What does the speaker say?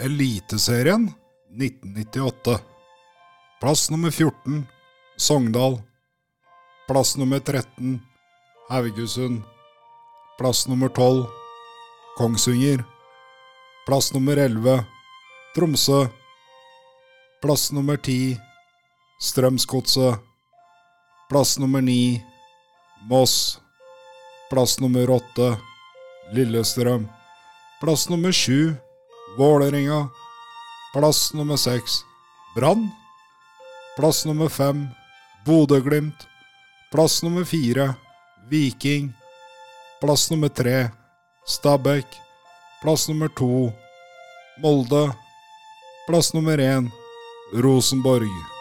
Eliteserien 1998. Plass nummer 14 Sogndal. Plass nummer 13 Haugesund. Plass nummer 12 Kongsvinger. Plass nummer 11 Tromsø. Plass nummer 10 Strømsgodset. Plass nummer 9 Moss. Plass nummer 8 Lillestrøm. Plass nummer 7 Vålerenga. Plass nummer 6 Brann. Plass nummer 5 Bodø-Glimt. Plass nummer 4 Viking. Plass nummer 3 Stabæk. Plass nummer 2 Molde. Plass nummer 1 Rosenborg.